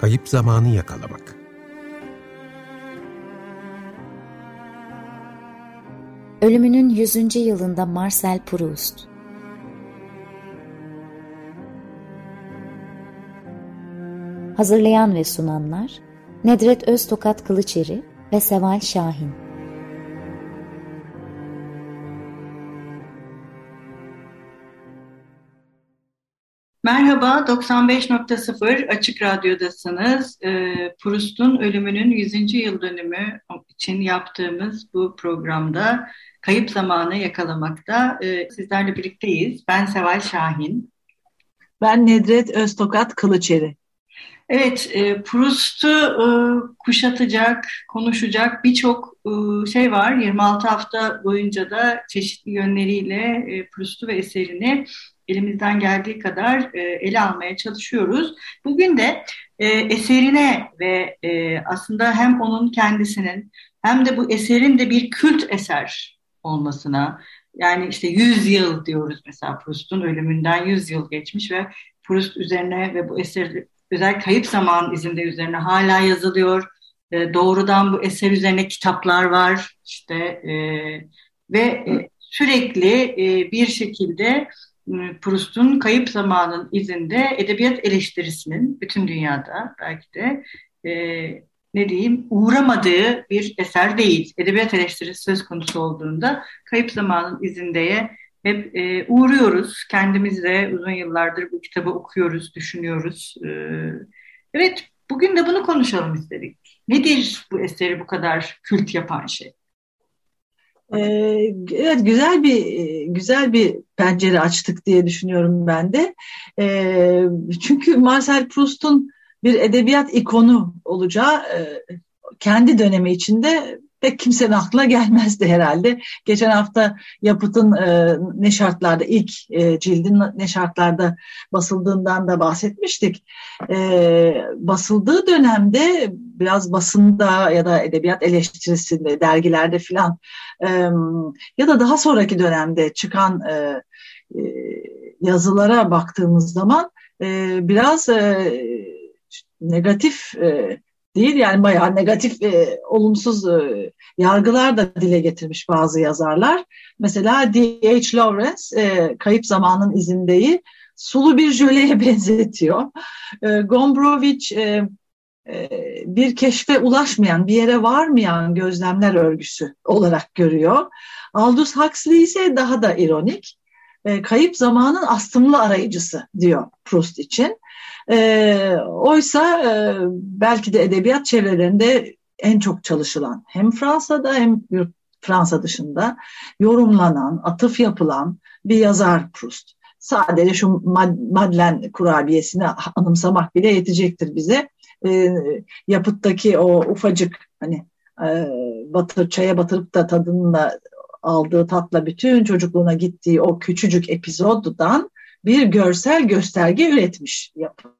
Kayıp zamanı yakalamak. Ölümünün 100. yılında Marcel Proust Hazırlayan ve sunanlar Nedret Öztokat Kılıçeri ve Seval Şahin Merhaba, 95.0 Açık Radyo'dasınız. E, Proust'un ölümünün 100. yıl dönümü için yaptığımız bu programda kayıp zamanı yakalamakta e, sizlerle birlikteyiz. Ben Seval Şahin. Ben Nedret Öztokat Kılıçeri. Evet, e, Proust'u e, kuşatacak, konuşacak birçok e, şey var. 26 hafta boyunca da çeşitli yönleriyle e, Proust'u ve eserini elimizden geldiği kadar e, ele almaya çalışıyoruz. Bugün de e, eserine ve e, aslında hem onun kendisinin hem de bu eserin de bir kült eser olmasına yani işte 100 yıl diyoruz mesela Proust'un ölümünden 100 yıl geçmiş ve Proust üzerine ve bu eser özel kayıp zaman izinde üzerine hala yazılıyor. E, doğrudan bu eser üzerine kitaplar var işte e, ve e, sürekli e, bir şekilde Proust'un Kayıp Zamanın izinde edebiyat eleştirisinin bütün dünyada belki de e, ne diyeyim uğramadığı bir eser değil. Edebiyat eleştirisi söz konusu olduğunda Kayıp Zamanın izindeye hep e, uğruyoruz. Kendimiz de uzun yıllardır bu kitabı okuyoruz, düşünüyoruz. E, evet, bugün de bunu konuşalım istedik. Nedir bu eseri bu kadar kült yapan şey? Ee, evet güzel bir güzel bir pencere açtık diye düşünüyorum ben de. Ee, çünkü Marcel Proust'un bir edebiyat ikonu olacağı e, kendi dönemi içinde pek kimsenin aklına gelmezdi herhalde. Geçen hafta Yapıt'ın e, ne şartlarda ilk e, cildin ne şartlarda basıldığından da bahsetmiştik. E, basıldığı dönemde biraz basında ya da edebiyat eleştirisinde, dergilerde filan e, ya da daha sonraki dönemde çıkan e, e, yazılara baktığımız zaman e, biraz e, negatif e, değil yani bayağı negatif e, olumsuz e, yargılar da dile getirmiş bazı yazarlar. Mesela D.H. Lawrence e, Kayıp Zamanın izindeyi sulu bir jöleye benzetiyor. E, Gombrowicz e, e, bir keşfe ulaşmayan, bir yere varmayan gözlemler örgüsü olarak görüyor. Aldous Huxley ise daha da ironik. E, kayıp zamanın astımlı arayıcısı diyor Proust için. E, oysa e, belki de edebiyat çevrelerinde en çok çalışılan hem Fransa'da hem Fransa dışında yorumlanan, atıf yapılan bir yazar Proust. Sadece şu Madeleine kurabiyesini anımsamak bile yetecektir bize. E, yapıttaki o ufacık hani e, batır, çaya batırıp da tadını aldığı tatla bütün çocukluğuna gittiği o küçücük epizoddan bir görsel gösterge üretmiş yapı.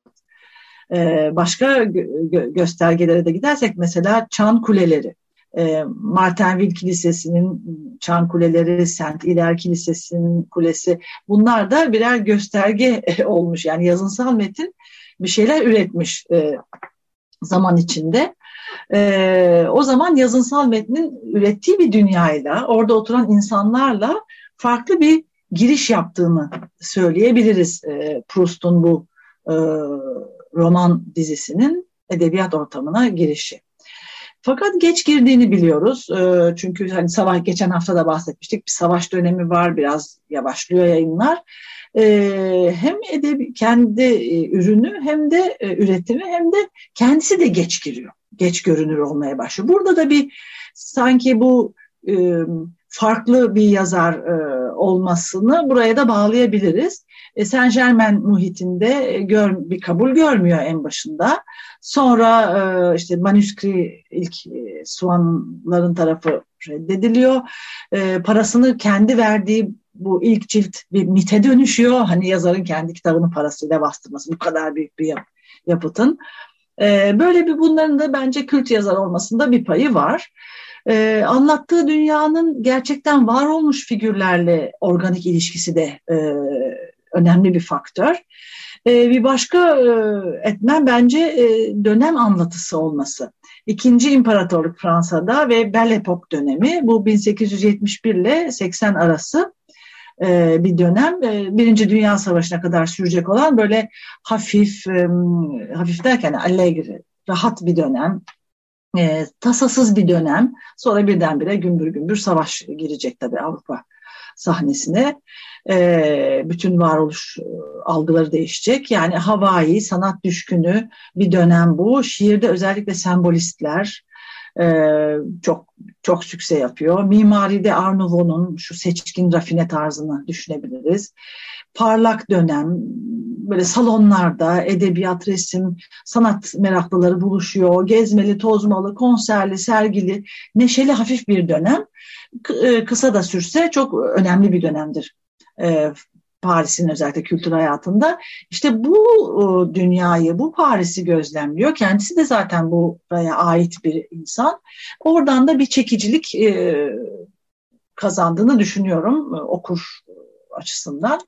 Ee, başka gö göstergelere de gidersek mesela çan kuleleri. E, Martinville Kilisesi'nin çan kuleleri, Saint Hilaire Kilisesi'nin kulesi bunlar da birer gösterge olmuş. Yani yazınsal metin bir şeyler üretmiş e, zaman içinde. E, o zaman yazınsal metnin ürettiği bir dünyayla, orada oturan insanlarla farklı bir giriş yaptığını söyleyebiliriz e, Proust'un bu e, roman dizisinin edebiyat ortamına girişi. Fakat geç girdiğini biliyoruz. E, çünkü hani savaş geçen hafta da bahsetmiştik. Bir savaş dönemi var, biraz yavaşlıyor yayınlar. E, hem edebi, kendi e, ürünü hem de e, üretimi hem de kendisi de geç giriyor. Geç görünür olmaya başlıyor. Burada da bir sanki bu e, farklı bir yazar olmasını buraya da bağlayabiliriz. E, Saint Germain muhitinde e, gör, bir kabul görmüyor en başında. Sonra e, işte manuskri ilk Suanların tarafı reddediliyor. Parasını kendi verdiği bu ilk cilt bir mite dönüşüyor. Hani yazarın kendi kitabını parasıyla bastırması bu kadar büyük bir yap, yapıtın. Böyle bir bunların da bence kült yazar olmasında bir payı var e, anlattığı dünyanın gerçekten var olmuş figürlerle organik ilişkisi de e, önemli bir faktör. E, bir başka e, etmen bence e, dönem anlatısı olması. İkinci İmparatorluk Fransa'da ve Belle Époque dönemi bu 1871 ile 80 arası e, bir dönem. Birinci Dünya Savaşı'na kadar sürecek olan böyle hafif, hafif derken allegri, rahat bir dönem. Tasasız bir dönem. Sonra birdenbire gümbür gümbür savaş girecek tabii Avrupa sahnesine. E, bütün varoluş e, algıları değişecek. Yani havai, sanat düşkünü bir dönem bu. Şiirde özellikle sembolistler e, çok çok sükse yapıyor. Mimaride Art Nouveau'nun şu seçkin rafine tarzını düşünebiliriz. Parlak dönem, böyle salonlarda edebiyat, resim, sanat meraklıları buluşuyor. Gezmeli, tozmalı, konserli, sergili, neşeli, hafif bir dönem. E, kısa da sürse çok önemli bir dönemdir e, Paris'in özellikle kültür hayatında. İşte bu e, dünyayı, bu Paris'i gözlemliyor. Kendisi de zaten buraya ait bir insan. Oradan da bir çekicilik kazandığını düşünüyorum okur açısından.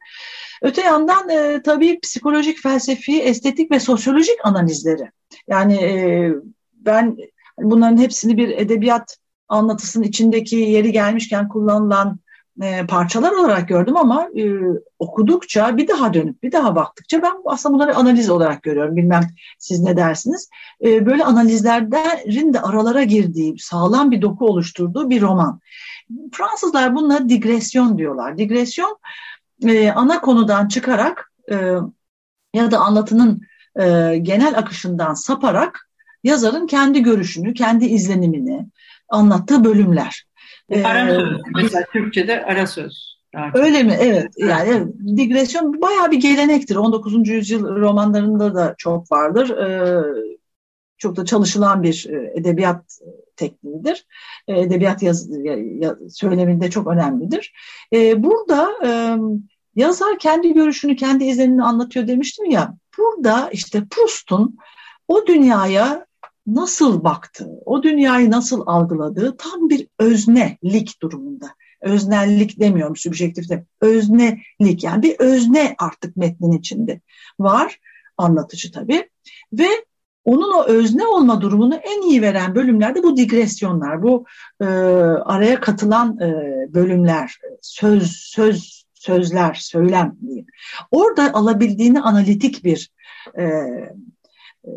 Öte yandan e, tabii psikolojik, felsefi, estetik ve sosyolojik analizleri. Yani e, ben bunların hepsini bir edebiyat anlatısının içindeki yeri gelmişken kullanılan e, parçalar olarak gördüm ama e, okudukça bir daha dönüp bir daha baktıkça ben aslında bunları analiz olarak görüyorum. Bilmem siz ne dersiniz. E, böyle analizlerin de aralara girdiği, sağlam bir doku oluşturduğu bir roman. Fransızlar buna digresyon diyorlar. Digresyon e, ana konudan çıkarak e, ya da anlatının e, genel akışından saparak yazarın kendi görüşünü, kendi izlenimini anlattığı bölümler. E, ara söz. Mesela Türkçe'de ara söz. Öyle mi? Evet. Yani digresyon bayağı bir gelenektir. 19. yüzyıl romanlarında da çok vardır. Ee, çok da çalışılan bir e, edebiyat tekniğidir. E, edebiyat yaz, söyleminde çok önemlidir. E, burada yazar kendi görüşünü, kendi izlenimini anlatıyor demiştim ya. Burada işte Proust'un o dünyaya nasıl baktığı, o dünyayı nasıl algıladığı tam bir öznelik durumunda. Öznellik demiyorum sübjektifte. Öznelik yani bir özne artık metnin içinde var. Anlatıcı tabii. Ve onun o özne olma durumunu en iyi veren bölümlerde bu digresyonlar, bu e, araya katılan e, bölümler, söz, söz, sözler, söylem diyeyim. Orada alabildiğini analitik bir e, e,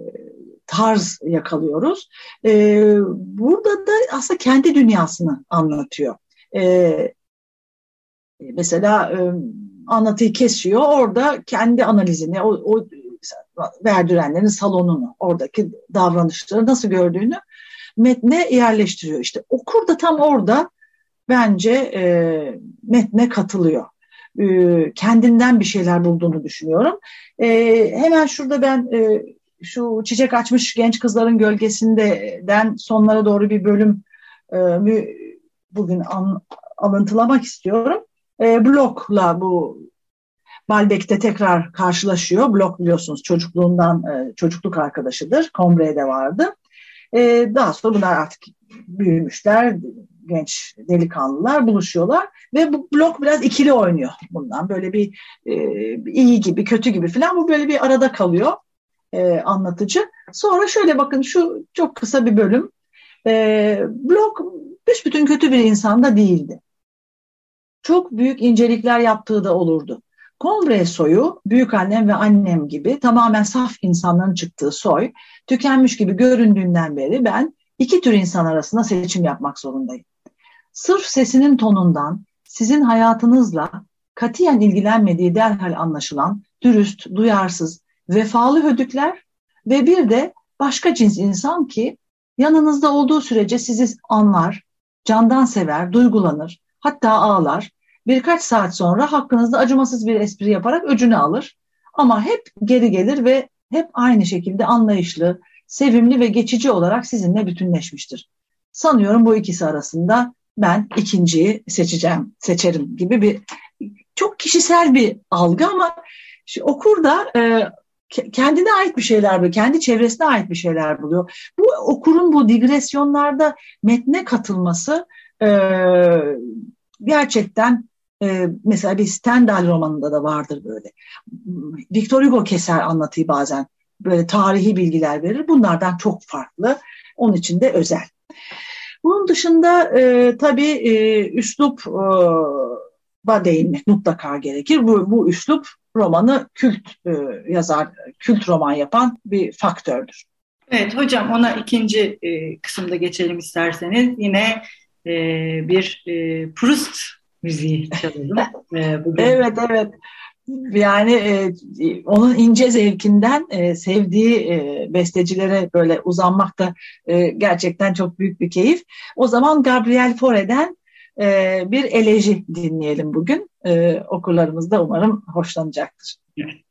tarz yakalıyoruz. E, burada da aslında kendi dünyasını anlatıyor. E, mesela e, anlatıyı kesiyor, orada kendi analizini, o, o verdirenlerin salonunu, oradaki davranışları nasıl gördüğünü metne yerleştiriyor. İşte okur da tam orada bence e, metne katılıyor. E, kendinden bir şeyler bulduğunu düşünüyorum. E, hemen şurada ben e, şu çiçek açmış genç kızların gölgesinden sonlara doğru bir bölüm e, bugün an, alıntılamak istiyorum. E, blokla bu Malbek'te tekrar karşılaşıyor. Blok biliyorsunuz çocukluğundan e, çocukluk arkadaşıdır. Combre'de vardı. E, daha sonra bunlar artık büyümüşler, genç delikanlılar buluşuyorlar ve bu blok biraz ikili oynuyor bundan. Böyle bir e, iyi gibi, kötü gibi falan bu böyle bir arada kalıyor anlatıcı. Sonra şöyle bakın şu çok kısa bir bölüm. E, blok büsbütün kötü bir insan da değildi. Çok büyük incelikler yaptığı da olurdu. Kongre soyu büyük annem ve annem gibi tamamen saf insanların çıktığı soy tükenmiş gibi göründüğünden beri ben iki tür insan arasında seçim yapmak zorundayım. Sırf sesinin tonundan sizin hayatınızla katiyen ilgilenmediği derhal anlaşılan dürüst, duyarsız, vefalı hödükler ve bir de başka cins insan ki yanınızda olduğu sürece sizi anlar, candan sever, duygulanır, hatta ağlar birkaç saat sonra hakkınızda acımasız bir espri yaparak öcünü alır. Ama hep geri gelir ve hep aynı şekilde anlayışlı, sevimli ve geçici olarak sizinle bütünleşmiştir. Sanıyorum bu ikisi arasında ben ikinciyi seçeceğim, seçerim gibi bir çok kişisel bir algı ama okur da e, kendine ait bir şeyler buluyor, kendi çevresine ait bir şeyler buluyor. Bu okurun bu digresyonlarda metne katılması e, gerçekten E, mesela bir Stendhal romanında da vardır böyle. Victor Hugo keser anlatıyı bazen. Böyle tarihi bilgiler verir. Bunlardan çok farklı. Onun için de özel. Bunun dışında e, tabii e, üslup e, değinmek mutlaka gerekir. Bu, bu üslup romanı kült e, yazar, kült roman yapan bir faktördür. Evet hocam ona ikinci e, kısımda geçelim isterseniz. Yine e, bir e, Proust müziği çalalım. e, bugün. Evet evet. Yani e, onun ince zevkinden e, sevdiği e, bestecilere böyle uzanmak da e, gerçekten çok büyük bir keyif. O zaman Gabriel Fauré'den e, bir eleji dinleyelim bugün. E, okurlarımız da umarım hoşlanacaktır. Evet.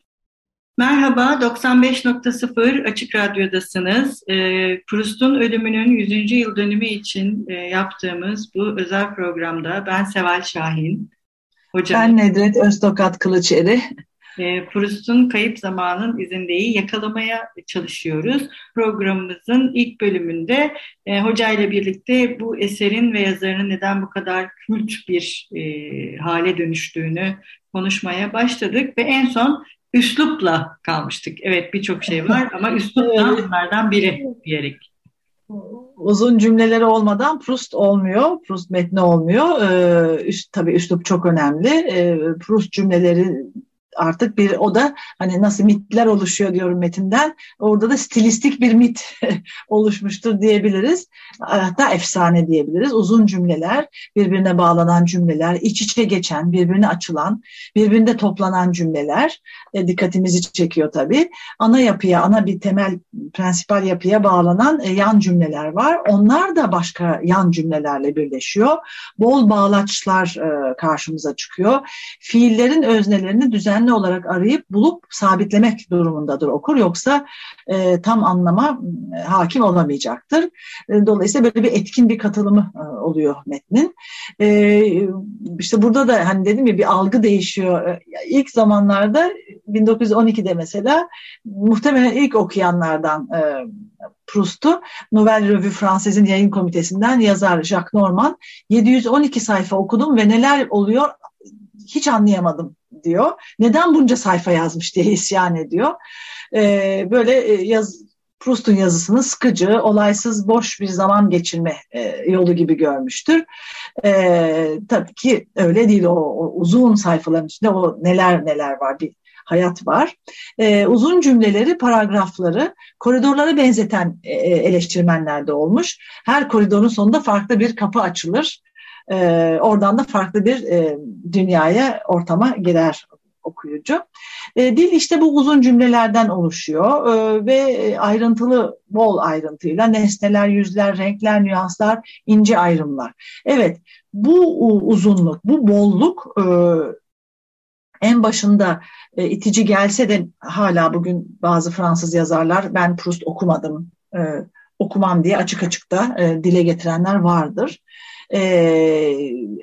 Merhaba, 95.0 Açık Radyo'dasınız. E, Proust'un ölümünün 100. yıl dönümü için e, yaptığımız bu özel programda ben Seval Şahin. Hocam, ben Nedret Öztokat Kılıçeri. E, Proust'un Kayıp Zamanın izindeyi yakalamaya çalışıyoruz. Programımızın ilk bölümünde e, hocayla birlikte bu eserin ve yazarının neden bu kadar kült bir e, hale dönüştüğünü konuşmaya başladık ve en son üslupla kalmıştık. Evet birçok şey var ama üslup da bunlardan biri diyerek. Uzun cümleleri olmadan Proust olmuyor, Proust metni olmuyor. Ee, üst, tabii üslup çok önemli. Ee, Proust cümleleri artık bir o da hani nasıl mitler oluşuyor diyorum metinden. Orada da stilistik bir mit oluşmuştur diyebiliriz. Hatta efsane diyebiliriz. Uzun cümleler, birbirine bağlanan cümleler, iç içe geçen, birbirine açılan, birbirinde toplanan cümleler e, dikkatimizi çekiyor tabii. Ana yapıya, ana bir temel prensipal yapıya bağlanan e, yan cümleler var. Onlar da başka yan cümlelerle birleşiyor. Bol bağlaçlar e, karşımıza çıkıyor. Fiillerin öznelerini düzenli düzenli olarak arayıp bulup sabitlemek durumundadır okur. Yoksa e, tam anlama e, hakim olamayacaktır. E, dolayısıyla böyle bir etkin bir katılımı e, oluyor metnin. E, işte burada da hani dedim ya bir algı değişiyor. E, ilk zamanlarda 1912'de mesela muhtemelen ilk okuyanlardan e, Proust'u Nouvelle Revue Fransız'ın yayın komitesinden yazar Jacques Norman 712 sayfa okudum ve neler oluyor hiç anlayamadım diyor. Neden bunca sayfa yazmış diye isyan ediyor. Ee, böyle e, yaz, Proust'un yazısını sıkıcı, olaysız, boş bir zaman geçirme e, yolu gibi görmüştür. E, tabii ki öyle değil. O, o uzun sayfaların içinde o neler neler var bir hayat var. E, uzun cümleleri, paragrafları koridorlara benzeten e, eleştirmenler de olmuş. Her koridorun sonunda farklı bir kapı açılır. E, oradan da farklı bir e, dünyaya, ortama girer okuyucu. E, dil işte bu uzun cümlelerden oluşuyor e, ve ayrıntılı, bol ayrıntıyla nesneler, yüzler, renkler, nüanslar, ince ayrımlar. Evet, bu uzunluk, bu bolluk e, en başında e, itici gelse de hala bugün bazı Fransız yazarlar ben Proust okumadım, e, okumam diye açık açıkta e, dile getirenler vardır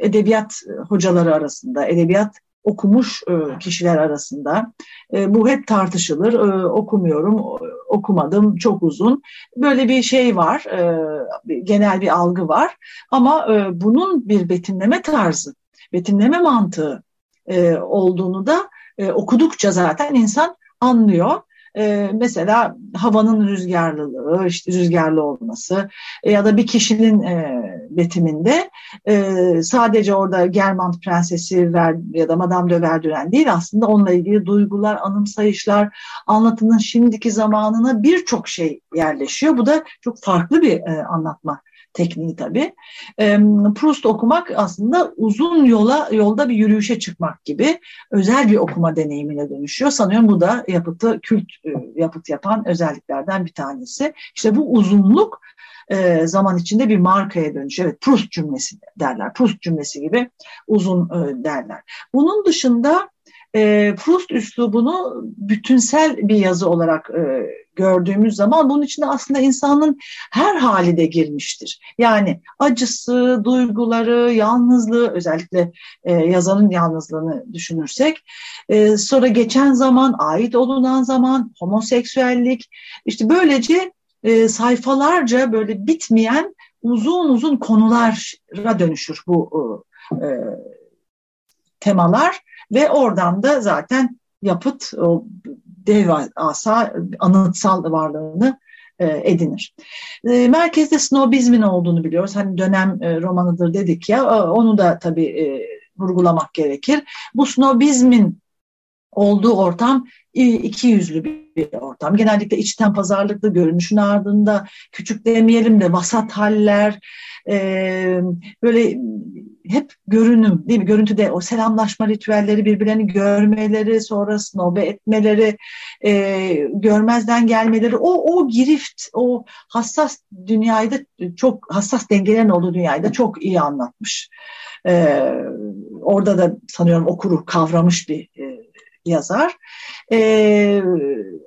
edebiyat hocaları arasında, edebiyat okumuş e, kişiler arasında. E, bu hep tartışılır. E, okumuyorum, okumadım, çok uzun. Böyle bir şey var, genel bir algı var. Ama bunun bir betimleme tarzı, betimleme mantığı olduğunu da okudukça zaten insan anlıyor e, mesela havanın rüzgarlılığı, işte rüzgarlı olması e, ya da bir kişinin e, betiminde e, sadece orada Germant Prensesi ver, ya da Madame de Verduren değil aslında onunla ilgili duygular, anımsayışlar, anlatının şimdiki zamanına birçok şey yerleşiyor. Bu da çok farklı bir e, anlatma tekniği tabii. E, Proust okumak aslında uzun yola yolda bir yürüyüşe çıkmak gibi özel bir okuma deneyimine dönüşüyor. Sanıyorum bu da yapıtı kült yapıt yapan özelliklerden bir tanesi. İşte bu uzunluk zaman içinde bir markaya dönüşüyor. Evet Proust cümlesi derler. Proust cümlesi gibi uzun derler. Bunun dışında e, Proust üslubunu bütünsel bir yazı olarak gördüğümüz zaman bunun içinde aslında insanın her hali de girmiştir. Yani acısı, duyguları, yalnızlığı özellikle e, yazanın yalnızlığını düşünürsek e, sonra geçen zaman, ait olunan zaman, homoseksüellik işte böylece e, sayfalarca böyle bitmeyen uzun uzun konulara dönüşür bu e, temalar ve oradan da zaten yapıt o devasa anıtsal varlığını e, edinir. E, merkezde snobizmin olduğunu biliyoruz. Hani dönem e, romanıdır dedik ya onu da tabii vurgulamak gerekir. Bu snobizmin olduğu ortam iki yüzlü bir ortam. Genellikle içten pazarlıklı görünüşün ardında küçük demeyelim de vasat haller, böyle hep görünüm değil mi? Görüntüde o selamlaşma ritüelleri birbirlerini görmeleri, sonra snobe etmeleri, e, görmezden gelmeleri, o, o girift, o hassas dünyayı da çok hassas dengelerin olduğu dünyayı da çok iyi anlatmış. E, orada da sanıyorum okuru kavramış bir e, yazar. E,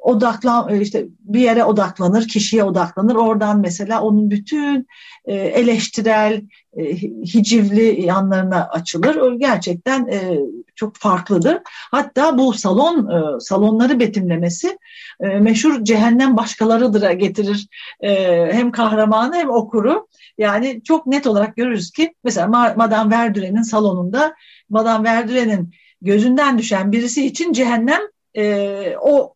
odaklan işte bir yere odaklanır, kişiye odaklanır. Oradan mesela onun bütün e, eleştirel, e, hicivli yanlarına açılır. Gerçekten e, çok farklıdır. Hatta bu salon e, salonları betimlemesi e, meşhur cehennem başkalarıdır getirir. E, hem kahramanı hem okuru. Yani çok net olarak görürüz ki mesela Madame Verdure'nin salonunda Madame Verdure'nin gözünden düşen birisi için cehennem e, o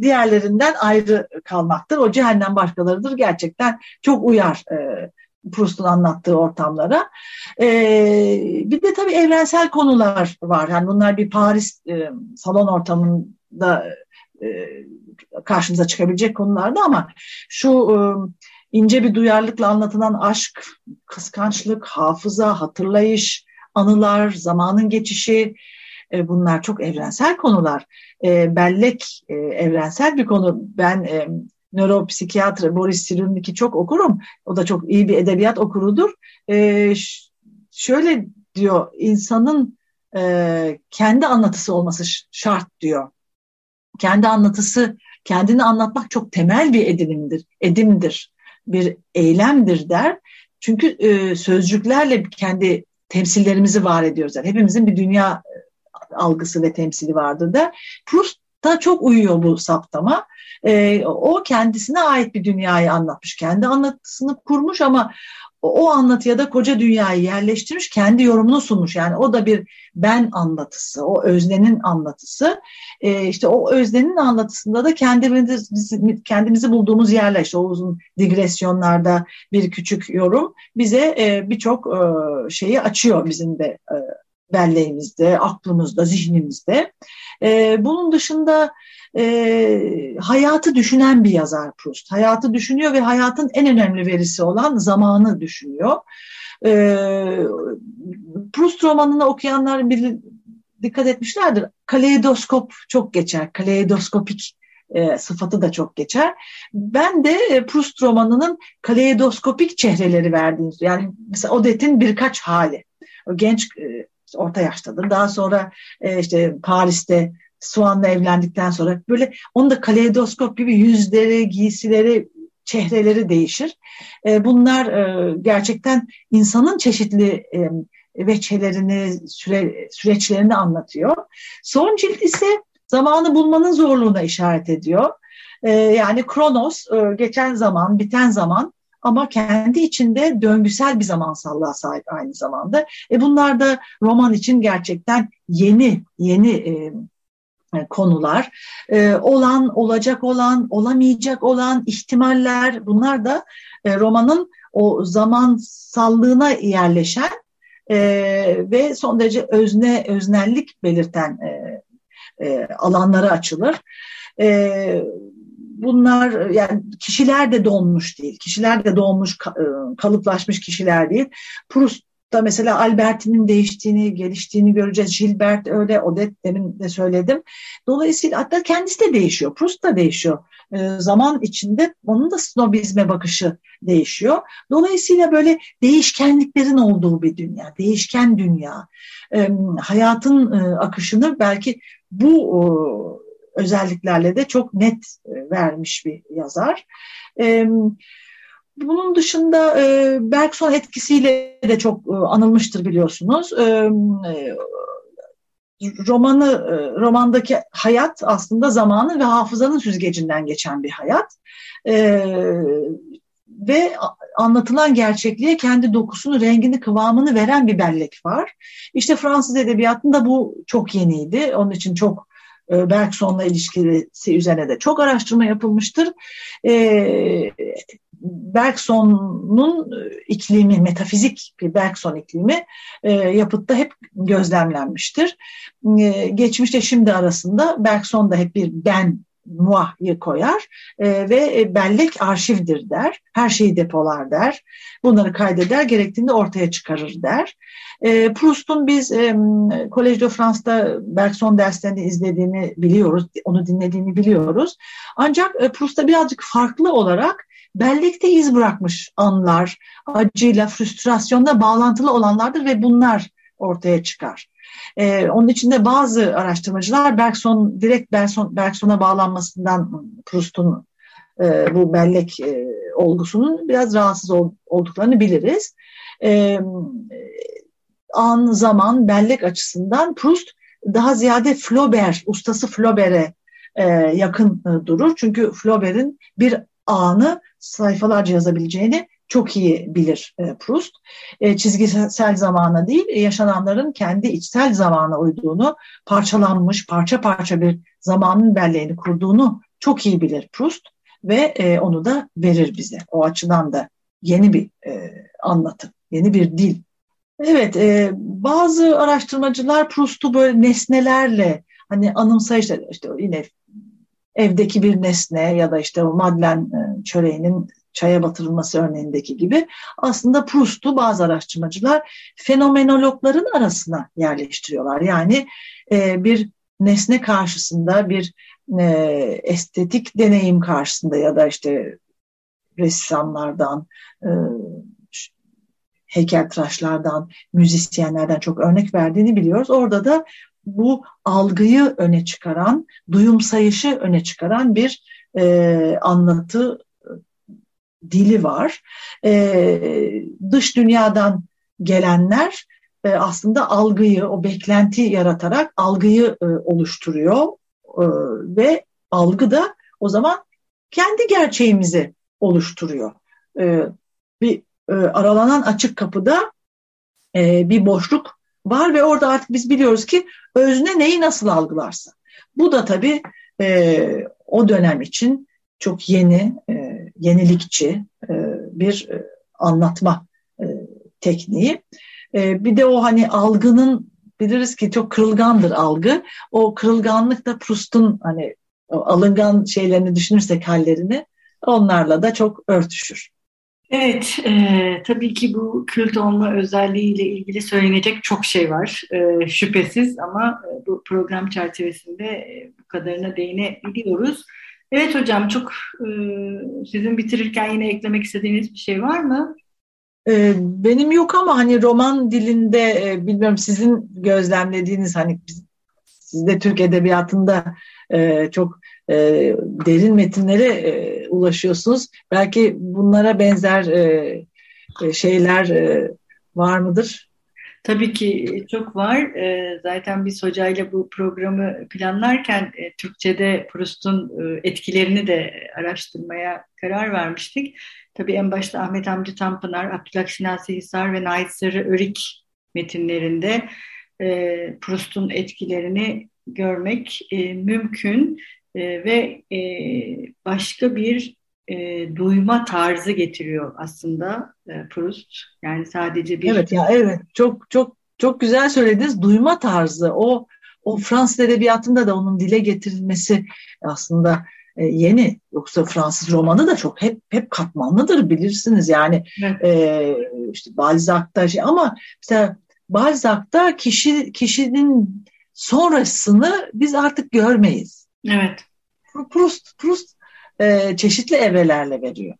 diğerlerinden ayrı kalmaktır. O cehennem başkalarıdır. Gerçekten çok uyar e, Proust'un anlattığı ortamlara. E, bir de tabii evrensel konular var. Yani bunlar bir Paris e, salon ortamında e, karşımıza çıkabilecek konulardı ama şu e, ince bir duyarlılıkla anlatılan aşk, kıskançlık, hafıza, hatırlayış, anılar, zamanın geçişi, e, bunlar çok evrensel konular. E, bellek e, evrensel bir konu. Ben e, Boris Cyrulnik'i çok okurum. O da çok iyi bir edebiyat okurudur. Şöyle diyor, insanın kendi anlatısı olması şart diyor. Kendi anlatısı, kendini anlatmak çok temel bir edinimdir, edimdir, bir eylemdir der. Çünkü sözcüklerle kendi temsillerimizi var ediyoruz. Hepimizin bir dünya algısı ve temsili vardır da Proust'a çok uyuyor bu saptama. E, o kendisine ait bir dünyayı anlatmış. Kendi anlatısını kurmuş ama o anlatıya da koca dünyayı yerleştirmiş, kendi yorumunu sunmuş. Yani o da bir ben anlatısı, o öznenin anlatısı. E, işte o öznenin anlatısında da kendimizi, kendimizi bulduğumuz yerler, işte o uzun digresyonlarda bir küçük yorum bize e, birçok e, şeyi açıyor bizim de e, belleğimizde, aklımızda, zihnimizde. E, bunun dışında e, hayatı düşünen bir yazar Proust. Hayatı düşünüyor ve hayatın en önemli verisi olan zamanı düşünüyor. E, Proust romanını okuyanlar bir, dikkat etmişlerdir. Kaleidoskop çok geçer. Kaleidoskopik e, sıfatı da çok geçer. Ben de e, Proust romanının kaleidoskopik çehreleri verdiğini, yani mesela Odette'in birkaç hali. O genç e, orta yaştadır. Daha sonra e, işte Paris'te Suan'la evlendikten sonra böyle onun da kaleidoskop gibi yüzleri, giysileri, çehreleri değişir. E, bunlar e, gerçekten insanın çeşitli e, veçelerini, süre, süreçlerini anlatıyor. Son cilt ise zamanı bulmanın zorluğuna işaret ediyor. E, yani Kronos, e, geçen zaman, biten zaman ama kendi içinde döngüsel bir zamansallığa sahip aynı zamanda. E bunlar da roman için gerçekten yeni yeni e, e, konular. E, olan, olacak olan, olamayacak olan ihtimaller bunlar da e, romanın o zamansallığına yerleşen e, ve son derece özne öznellik belirten e, e, alanlara açılır. E, bunlar yani kişiler de donmuş değil. Kişiler de donmuş, e, kalıplaşmış kişiler değil. Proust'ta mesela Alberti'nin değiştiğini, geliştiğini göreceğiz. Gilbert öyle, Odette demin de söyledim. Dolayısıyla hatta kendisi de değişiyor. Proust da değişiyor. E, zaman içinde onun da snobizme bakışı değişiyor. Dolayısıyla böyle değişkenliklerin olduğu bir dünya, değişken dünya. E, hayatın e, akışını belki bu e, özelliklerle de çok net e, vermiş bir yazar. Bunun dışında e, Bergson etkisiyle de çok e, anılmıştır biliyorsunuz. Romanı, romandaki hayat aslında zamanı ve hafızanın süzgecinden geçen bir hayat. ve anlatılan gerçekliğe kendi dokusunu, rengini, kıvamını veren bir bellek var. İşte Fransız edebiyatında bu çok yeniydi. Onun için çok e, Bergson'la ilişkisi üzerine de çok araştırma yapılmıştır. E, Bergson'un iklimi, metafizik bir Bergson iklimi e, yapıtta hep gözlemlenmiştir. E, geçmişte şimdi arasında Bergson da hep bir ben muah'yı koyar e, ve bellek arşivdir der. Her şeyi depolar der. Bunları kaydeder, gerektiğinde ortaya çıkarır der. E, Proust'un biz e, Collège de France'da Bergson derslerini izlediğini biliyoruz, onu dinlediğini biliyoruz. Ancak e, Proust'ta birazcık farklı olarak bellekte iz bırakmış anlar, acıyla, frustrasyonla bağlantılı olanlardır ve bunlar ortaya çıkar. Ee, onun içinde bazı araştırmacılar Bergson direkt Bergson, Bergson'a bağlanmasından Proust'un e, bu bellek e, olgusunun biraz rahatsız ol, olduklarını biliriz. E, an, zaman, bellek açısından Proust daha ziyade Flaubert, ustası Flaubert'e e, yakın e, durur. Çünkü Flaubert'in bir anı sayfalarca yazabileceğini çok iyi bilir e, Proust. E, çizgisel zamana değil, e, yaşananların kendi içsel zamana uyduğunu, parçalanmış, parça parça bir zamanın belleğini kurduğunu çok iyi bilir Proust ve onu da verir bize. O açıdan da yeni bir anlatım, yeni bir dil. Evet, bazı araştırmacılar Proust'u böyle nesnelerle, hani anımsayışlar, işte yine evdeki bir nesne ya da işte o Madeleine e, çöreğinin çaya batırılması örneğindeki gibi aslında Proust'u bazı araştırmacılar fenomenologların arasına yerleştiriyorlar. Yani e, bir nesne karşısında bir e, estetik deneyim karşısında ya da işte ressamlardan, e, heykeltıraşlardan, müzisyenlerden çok örnek verdiğini biliyoruz. Orada da bu algıyı öne çıkaran, duyumsayışı öne çıkaran bir e, anlatı dili var. E, dış dünyadan gelenler e, aslında algıyı, o beklenti yaratarak algıyı e, oluşturuyor e, ve algı da o zaman kendi gerçeğimizi oluşturuyor. E, bir e, aralanan açık kapıda e, bir boşluk var ve orada artık biz biliyoruz ki özne neyi nasıl algılarsa. Bu da tabii e, o dönem için çok yeni, e, yenilikçi e, bir e, anlatma e, tekniği. E, bir de o hani algının biliriz ki çok kırılgandır algı. O kırılganlık da Proust'un hani alıngan şeylerini düşünürsek hallerini onlarla da çok örtüşür. Evet, e, tabii ki bu kült olma özelliğiyle ilgili söylenecek çok şey var e, şüphesiz ama e, bu program çerçevesinde e, bu kadarına değinebiliyoruz. Evet hocam, çok e, sizin bitirirken yine eklemek istediğiniz bir şey var mı? E, benim yok ama hani roman dilinde e, bilmiyorum sizin gözlemlediğiniz hani siz de Türk Edebiyatı'nda e, çok derin metinlere ulaşıyorsunuz. Belki bunlara benzer şeyler var mıdır? Tabii ki çok var. E, zaten biz hocayla bu programı planlarken e, Türkçe'de Proust'un e, etkilerini de araştırmaya karar vermiştik. Tabii en başta Ahmet Hamdi Tanpınar, Abdülhak Şinasi Hisar ve Nait Sarı Örik metinlerinde Proust'un etkilerini görmek mümkün. E, ve e, başka bir e, duyma tarzı getiriyor aslında e, Proust. Yani sadece bir... Evet ya evet çok çok çok güzel söylediniz. Duyma tarzı o o Fransız edebiyatında da onun dile getirilmesi aslında e, yeni. Yoksa Fransız romanı da çok hep hep katmanlıdır bilirsiniz. Yani evet. e, işte Balzac'ta şey ama mesela Balzac'ta kişi kişinin sonrasını biz artık görmeyiz. Evet. Proust, Proust e, çeşitli evrelerle veriyor.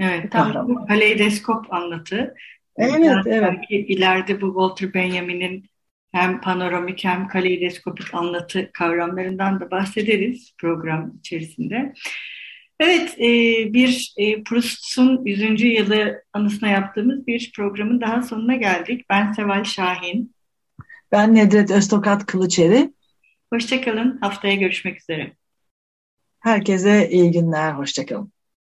Evet, tam kaleidoskop anlatı. Evet, yani evet. Belki ileride bu Walter Benjamin'in hem panoramik hem kaleidoskopik anlatı kavramlarından da bahsederiz program içerisinde. Evet, e, bir e, Proust'un 100. yılı anısına yaptığımız bir programın daha sonuna geldik. Ben Seval Şahin. Ben Nedret Öztokat Kılıçeri. Hoşçakalın, haftaya görüşmek üzere. Herkese iyi günler, hoşçakalın.